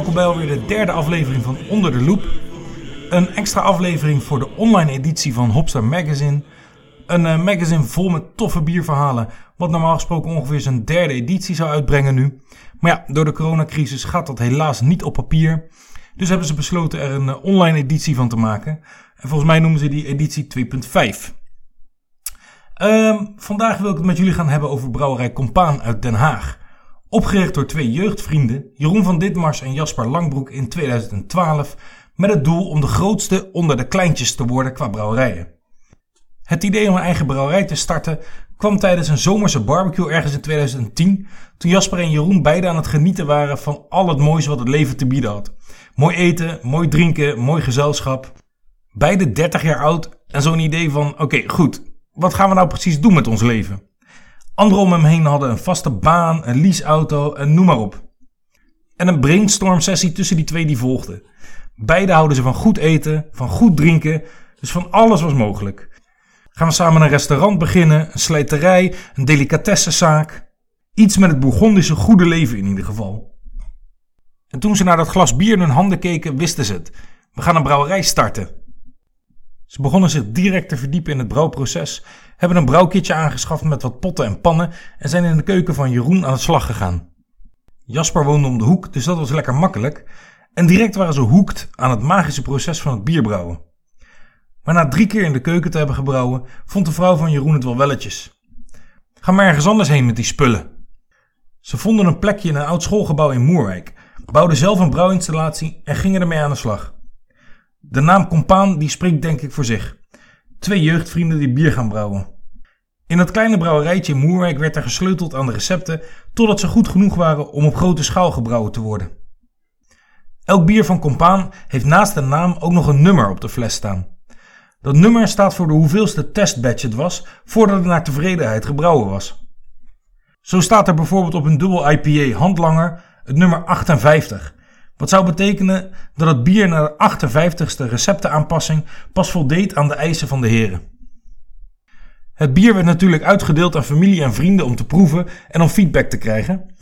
welkom bij alweer de derde aflevering van Onder de Loep. Een extra aflevering voor de online editie van Hopstar Magazine. Een uh, magazine vol met toffe bierverhalen, wat normaal gesproken ongeveer zijn derde editie zou uitbrengen nu. Maar ja, door de coronacrisis gaat dat helaas niet op papier. Dus hebben ze besloten er een uh, online editie van te maken. En volgens mij noemen ze die editie 2.5. Ehm, vandaag wil ik het met jullie gaan hebben over brouwerij Compaan uit Den Haag. Opgericht door twee jeugdvrienden, Jeroen van Ditmars en Jasper Langbroek in 2012, met het doel om de grootste onder de kleintjes te worden qua brouwerijen. Het idee om een eigen brouwerij te starten kwam tijdens een zomerse barbecue ergens in 2010, toen Jasper en Jeroen beide aan het genieten waren van al het moois wat het leven te bieden had. Mooi eten, mooi drinken, mooi gezelschap. Beide 30 jaar oud en zo'n idee van: oké, goed, wat gaan we nou precies doen met ons leven? Anderen om hem heen hadden een vaste baan, een leaseauto en noem maar op. En een brainstorm sessie tussen die twee die volgde. Beide houden ze van goed eten, van goed drinken, dus van alles was mogelijk. Gaan we samen een restaurant beginnen, een slijterij, een delicatessenzaak. Iets met het Bourgondische goede leven in ieder geval. En toen ze naar dat glas bier in hun handen keken, wisten ze het. We gaan een brouwerij starten. Ze begonnen zich direct te verdiepen in het brouwproces, hebben een brouwkitje aangeschaft met wat potten en pannen en zijn in de keuken van Jeroen aan de slag gegaan. Jasper woonde om de hoek, dus dat was lekker makkelijk. En direct waren ze hoekt aan het magische proces van het bierbrouwen. Maar na drie keer in de keuken te hebben gebrouwen, vond de vrouw van Jeroen het wel welletjes. Ga maar ergens anders heen met die spullen. Ze vonden een plekje in een oud schoolgebouw in Moerwijk, bouwden zelf een brouwinstallatie en gingen ermee aan de slag. De naam Compaan die spreekt denk ik voor zich. Twee jeugdvrienden die bier gaan brouwen. In dat kleine brouwerijtje in Moerwijk werd er gesleuteld aan de recepten totdat ze goed genoeg waren om op grote schaal gebrouwen te worden. Elk bier van Compaan heeft naast de naam ook nog een nummer op de fles staan. Dat nummer staat voor de hoeveelste testbatch het was voordat het naar tevredenheid gebrouwen was. Zo staat er bijvoorbeeld op een dubbel IPA handlanger het nummer 58 wat zou betekenen dat het bier na de 58ste receptenaanpassing pas voldeed aan de eisen van de heren. Het bier werd natuurlijk uitgedeeld aan familie en vrienden om te proeven en om feedback te krijgen.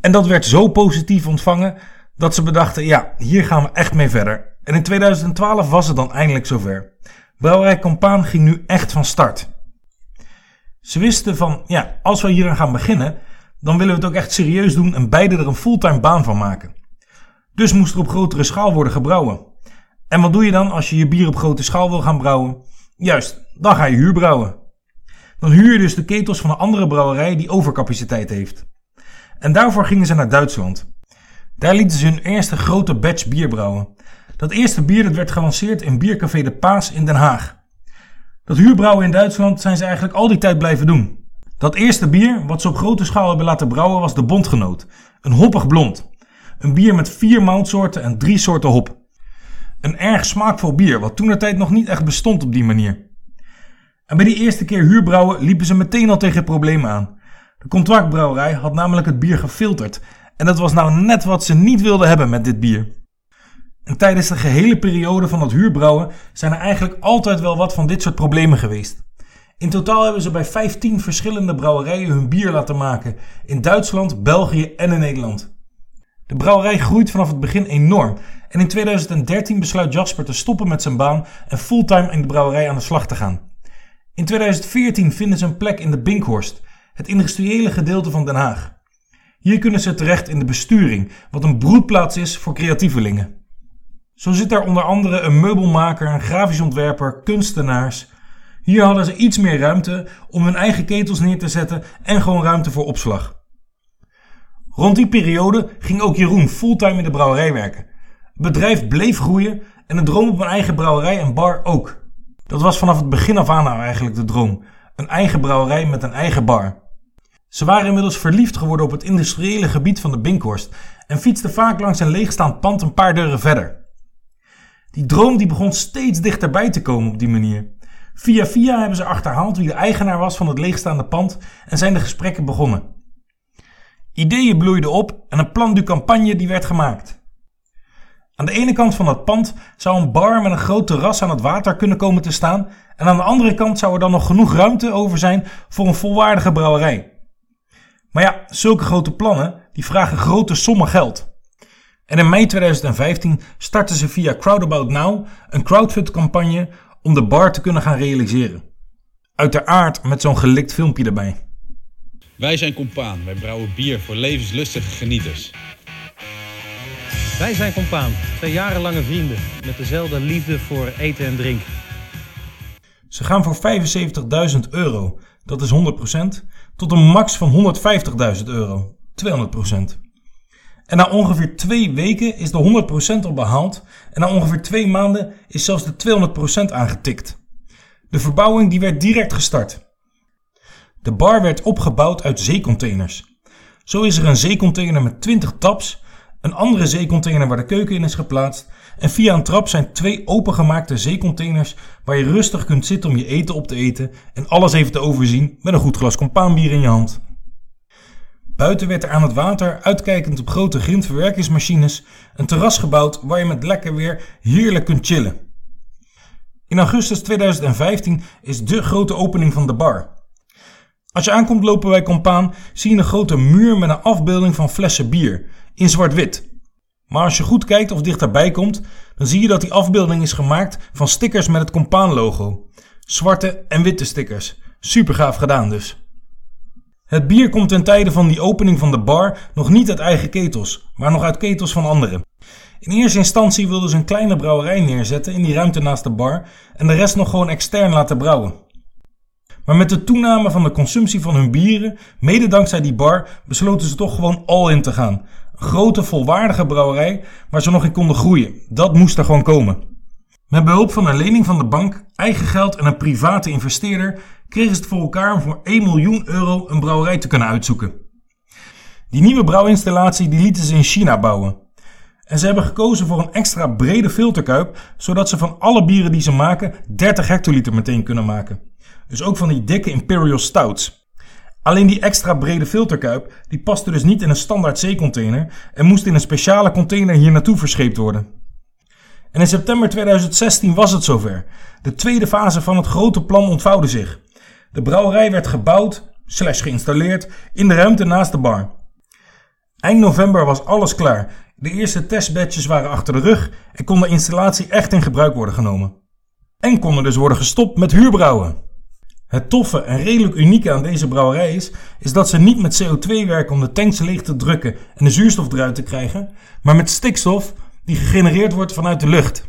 En dat werd zo positief ontvangen dat ze bedachten: ja, hier gaan we echt mee verder. En in 2012 was het dan eindelijk zover. Brouwerij Compaan ging nu echt van start. Ze wisten van: ja, als we hier aan gaan beginnen, dan willen we het ook echt serieus doen en beide er een fulltime baan van maken. Dus moest er op grotere schaal worden gebrouwen. En wat doe je dan als je je bier op grote schaal wil gaan brouwen? Juist, dan ga je huurbrouwen. Dan huur je dus de ketels van een andere brouwerij die overcapaciteit heeft. En daarvoor gingen ze naar Duitsland. Daar lieten ze hun eerste grote batch bier brouwen. Dat eerste bier dat werd gelanceerd in Biercafé de Paas in Den Haag. Dat huurbrouwen in Duitsland zijn ze eigenlijk al die tijd blijven doen. Dat eerste bier, wat ze op grote schaal hebben laten brouwen, was de Bondgenoot. Een hoppig blond. Een bier met vier moutsoorten en drie soorten hop. Een erg smaakvol bier, wat toen tijd nog niet echt bestond op die manier. En bij die eerste keer huurbrouwen liepen ze meteen al tegen problemen aan. De contractbrouwerij had namelijk het bier gefilterd. En dat was nou net wat ze niet wilden hebben met dit bier. En tijdens de gehele periode van het huurbrouwen zijn er eigenlijk altijd wel wat van dit soort problemen geweest. In totaal hebben ze bij 15 verschillende brouwerijen hun bier laten maken. In Duitsland, België en in Nederland. De brouwerij groeit vanaf het begin enorm. En in 2013 besluit Jasper te stoppen met zijn baan en fulltime in de brouwerij aan de slag te gaan. In 2014 vinden ze een plek in de Binkhorst, het industriële gedeelte van Den Haag. Hier kunnen ze terecht in de besturing, wat een broedplaats is voor creatievelingen. Zo zit daar onder andere een meubelmaker, een grafisch ontwerper, kunstenaars. Hier hadden ze iets meer ruimte om hun eigen ketels neer te zetten en gewoon ruimte voor opslag. Rond die periode ging ook Jeroen fulltime in de brouwerij werken. Het bedrijf bleef groeien en de droom op een eigen brouwerij en bar ook. Dat was vanaf het begin af aan nou eigenlijk de droom. Een eigen brouwerij met een eigen bar. Ze waren inmiddels verliefd geworden op het industriële gebied van de Binkhorst en fietsten vaak langs een leegstaand pand een paar deuren verder. Die droom die begon steeds dichterbij te komen op die manier. Via via hebben ze achterhaald wie de eigenaar was van het leegstaande pand en zijn de gesprekken begonnen. Ideeën bloeiden op en een plan de campagne die werd gemaakt. Aan de ene kant van het pand zou een bar met een groot terras aan het water kunnen komen te staan en aan de andere kant zou er dan nog genoeg ruimte over zijn voor een volwaardige brouwerij. Maar ja, zulke grote plannen die vragen grote sommen geld. En in mei 2015 startten ze via Crowdabout Now een crowdfund-campagne om de bar te kunnen gaan realiseren. Uiteraard met zo'n gelikt filmpje erbij. Wij zijn Compaan. Wij brouwen bier voor levenslustige genieters. Wij zijn Compaan, twee jarenlange vrienden met dezelfde liefde voor eten en drinken. Ze gaan voor 75.000 euro, dat is 100%, tot een max van 150.000 euro, 200%. En na ongeveer twee weken is de 100% al behaald en na ongeveer twee maanden is zelfs de 200% aangetikt. De verbouwing die werd direct gestart. De bar werd opgebouwd uit zeecontainers. Zo is er een zeecontainer met 20 taps, een andere zeecontainer waar de keuken in is geplaatst en via een trap zijn twee opengemaakte zeecontainers waar je rustig kunt zitten om je eten op te eten en alles even te overzien met een goed glas compaanbier in je hand. Buiten werd er aan het water, uitkijkend op grote grindverwerkingsmachines, een terras gebouwd waar je met lekker weer heerlijk kunt chillen. In augustus 2015 is de grote opening van de bar. Als je aankomt lopen bij Compaan, zie je een grote muur met een afbeelding van flessen bier in zwart-wit. Maar als je goed kijkt of dichterbij komt, dan zie je dat die afbeelding is gemaakt van stickers met het Compaan logo. Zwarte en witte stickers. Super gaaf gedaan dus. Het bier komt ten tijde van die opening van de bar nog niet uit eigen ketels, maar nog uit ketels van anderen. In eerste instantie wilden ze een kleine brouwerij neerzetten in die ruimte naast de bar en de rest nog gewoon extern laten brouwen. Maar met de toename van de consumptie van hun bieren, mede dankzij die bar, besloten ze toch gewoon all in te gaan. Een grote, volwaardige brouwerij waar ze nog in konden groeien. Dat moest er gewoon komen. Met behulp van een lening van de bank, eigen geld en een private investeerder kregen ze het voor elkaar om voor 1 miljoen euro een brouwerij te kunnen uitzoeken. Die nieuwe brouwinstallatie die lieten ze in China bouwen. En ze hebben gekozen voor een extra brede filterkuip, zodat ze van alle bieren die ze maken 30 hectoliter meteen kunnen maken. Dus ook van die dikke Imperial Stouts. Alleen die extra brede filterkuip die paste dus niet in een standaard zeecontainer en moest in een speciale container hier naartoe verscheept worden. En in september 2016 was het zover. De tweede fase van het grote plan ontvouwde zich. De brouwerij werd gebouwd, slash geïnstalleerd, in de ruimte naast de bar. Eind november was alles klaar. De eerste testbatches waren achter de rug en kon de installatie echt in gebruik worden genomen. En konden dus worden gestopt met huurbrouwen. Het toffe en redelijk unieke aan deze brouwerij is, is dat ze niet met CO2 werken om de tanks leeg te drukken en de zuurstof eruit te krijgen, maar met stikstof die gegenereerd wordt vanuit de lucht.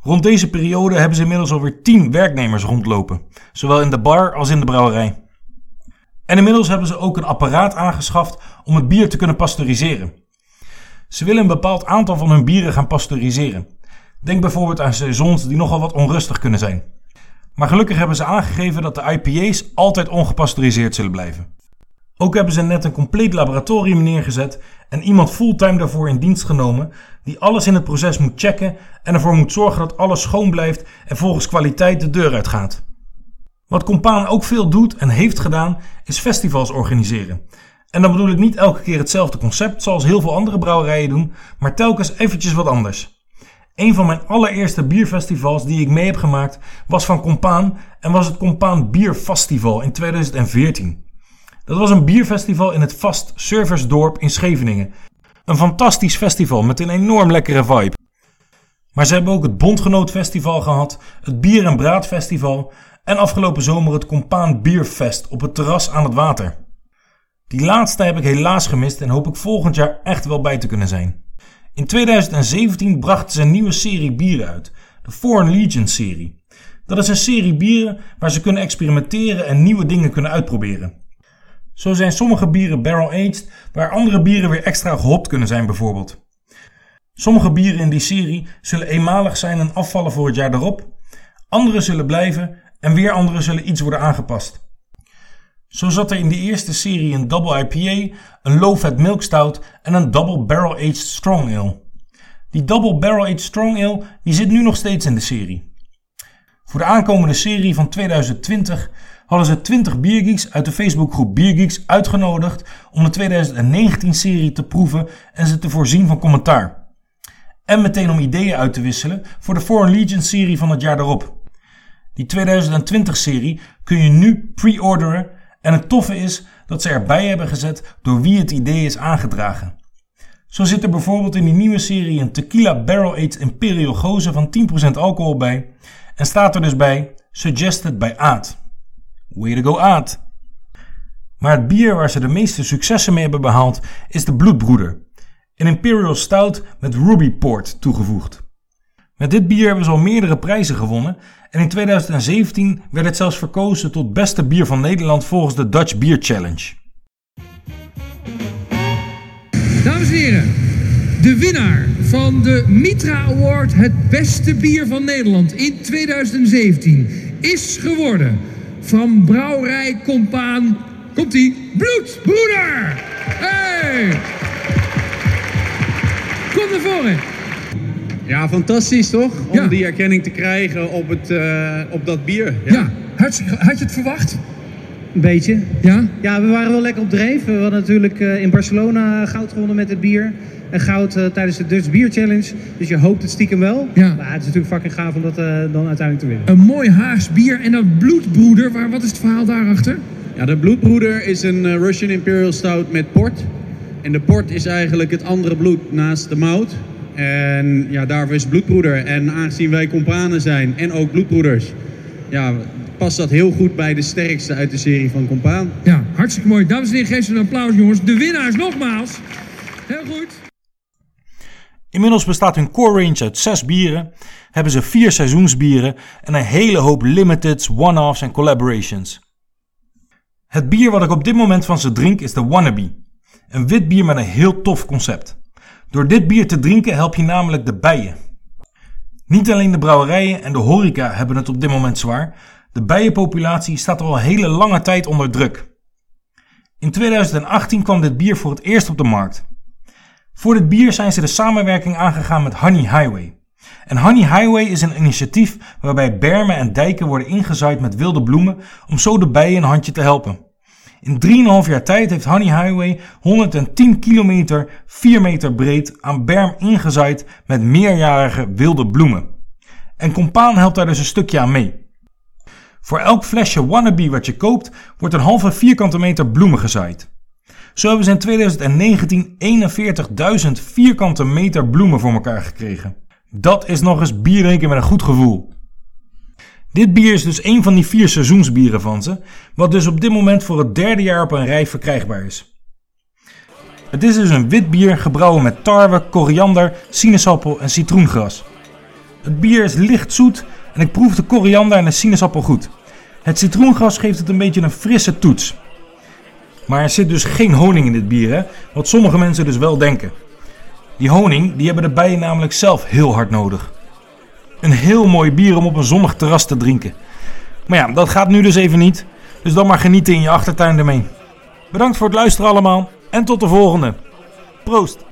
Rond deze periode hebben ze inmiddels alweer 10 werknemers rondlopen, zowel in de bar als in de brouwerij. En inmiddels hebben ze ook een apparaat aangeschaft om het bier te kunnen pasteuriseren. Ze willen een bepaald aantal van hun bieren gaan pasteuriseren. Denk bijvoorbeeld aan saisons die nogal wat onrustig kunnen zijn. Maar gelukkig hebben ze aangegeven dat de IPA's altijd ongepasteuriseerd zullen blijven. Ook hebben ze net een compleet laboratorium neergezet en iemand fulltime daarvoor in dienst genomen die alles in het proces moet checken en ervoor moet zorgen dat alles schoon blijft en volgens kwaliteit de deur uitgaat. Wat Compaan ook veel doet en heeft gedaan is festivals organiseren. En dan bedoel ik niet elke keer hetzelfde concept zoals heel veel andere brouwerijen doen, maar telkens eventjes wat anders. Een van mijn allereerste bierfestivals die ik mee heb gemaakt was van Compaan en was het Compaan Bierfestival in 2014. Dat was een bierfestival in het Vast Servicersdorp in Scheveningen. Een fantastisch festival met een enorm lekkere vibe. Maar ze hebben ook het Bondgenoot Festival gehad, het Bier en Braad Festival en afgelopen zomer het Compaan Bierfest op het terras aan het water. Die laatste heb ik helaas gemist en hoop ik volgend jaar echt wel bij te kunnen zijn. In 2017 brachten ze een nieuwe serie bieren uit, de Foreign Legion serie. Dat is een serie bieren waar ze kunnen experimenteren en nieuwe dingen kunnen uitproberen. Zo zijn sommige bieren barrel-aged, waar andere bieren weer extra gehopt kunnen zijn bijvoorbeeld. Sommige bieren in die serie zullen eenmalig zijn en afvallen voor het jaar erop. Andere zullen blijven en weer andere zullen iets worden aangepast. Zo zat er in de eerste serie een Double IPA, een Low-Fat Milk Stout en een Double Barrel Aged Strong Ale. Die Double Barrel Aged Strong Ale die zit nu nog steeds in de serie. Voor de aankomende serie van 2020 hadden ze 20 biergeeks uit de Facebookgroep Biergeeks uitgenodigd om de 2019-serie te proeven en ze te voorzien van commentaar. En meteen om ideeën uit te wisselen voor de Foreign Legion-serie van het jaar daarop. Die 2020-serie kun je nu pre-orderen en het toffe is dat ze erbij hebben gezet door wie het idee is aangedragen. Zo zit er bijvoorbeeld in die nieuwe serie een Tequila Barrel Aged Imperial Gozer van 10% alcohol bij. En staat er dus bij Suggested by Aad. Way to go Aad! Maar het bier waar ze de meeste successen mee hebben behaald is de Bloedbroeder. Een Imperial Stout met Ruby Port toegevoegd. Met dit bier hebben ze al meerdere prijzen gewonnen en in 2017 werd het zelfs verkozen tot beste bier van Nederland volgens de Dutch Beer Challenge. Dames en heren, de winnaar van de Mitra Award, het beste bier van Nederland in 2017, is geworden van Brouwerij Compaan. Komt-ie? Bloedbroeder! Hey! Kom naar voren. Ja, fantastisch toch? Om Ja. die erkenning te krijgen op, het, eh, op dat bier. Ja, had, je- had je het verwacht? Een beetje. Ja? Ja, we waren wel lekker op dreef. We hadden natuurlijk eh, in Barcelona goud gewonnen met het bier. En goud eh, tijdens de Dutch Beer Challenge. Dus je hoopt het stiekem wel. Ja. Maar het is natuurlijk fucking gaaf om dat eh, dan uiteindelijk te winnen. Een mooi Haags bier en dat bloedbroeder, waar, wat is het verhaal daarachter? Ja, de Bloedbroeder is een Russian Imperial Stout met port. En de port is eigenlijk het andere bloed naast de mout. En ja, daarvoor is Bloedbroeder. En aangezien wij companen zijn en ook bloedbroeders, ja, past dat heel goed bij de sterkste uit de serie van compaan. Ja, hartstikke mooi. Dames en heren, geef ze een applaus jongens. De winnaars nogmaals. Heel goed. Inmiddels bestaat hun core range uit 6 bieren, hebben ze 4 seizoensbieren en een hele hoop limiteds, one-offs en collaborations. Het bier wat ik op dit moment van ze drink is de Wannabe. Een wit bier met een heel tof concept. Door dit bier te drinken help je namelijk de bijen. Niet alleen de brouwerijen en de horeca hebben het op dit moment zwaar. De bijenpopulatie staat al een hele lange tijd onder druk. In 2018 kwam dit bier voor het eerst op de markt. Voor dit bier zijn ze de samenwerking aangegaan met Honey Highway. En Honey Highway is een initiatief waarbij bermen en dijken worden ingezaaid met wilde bloemen om zo de bijen een handje te helpen. In 3,5 jaar tijd heeft Honey Highway 110 kilometer, 4 meter breed aan berm ingezaaid met meerjarige wilde bloemen. En Compaan helpt daar dus een stukje aan mee. Voor elk flesje Wannabe wat je koopt, wordt een halve vierkante meter bloemen gezaaid. Zo hebben ze in 2019 41.000 vierkante meter bloemen voor elkaar gekregen. Dat is nog eens bier drinken met een goed gevoel. Dit bier is dus een van die vier seizoensbieren van ze, wat dus op dit moment voor het derde jaar op een rij verkrijgbaar is. Het is dus een wit bier gebrouwen met tarwe, koriander, sinaasappel en citroengras. Het bier is licht zoet en ik proef de koriander en de sinaasappel goed. Het citroengras geeft het een beetje een frisse toets. Maar er zit dus geen honing in dit bier, hè? wat sommige mensen dus wel denken. Die honing die hebben de bijen namelijk zelf heel hard nodig. Een heel mooi bier om op een zonnig terras te drinken. Maar ja, dat gaat nu dus even niet. Dus dan maar genieten in je achtertuin ermee. Bedankt voor het luisteren allemaal en tot de volgende. Proost!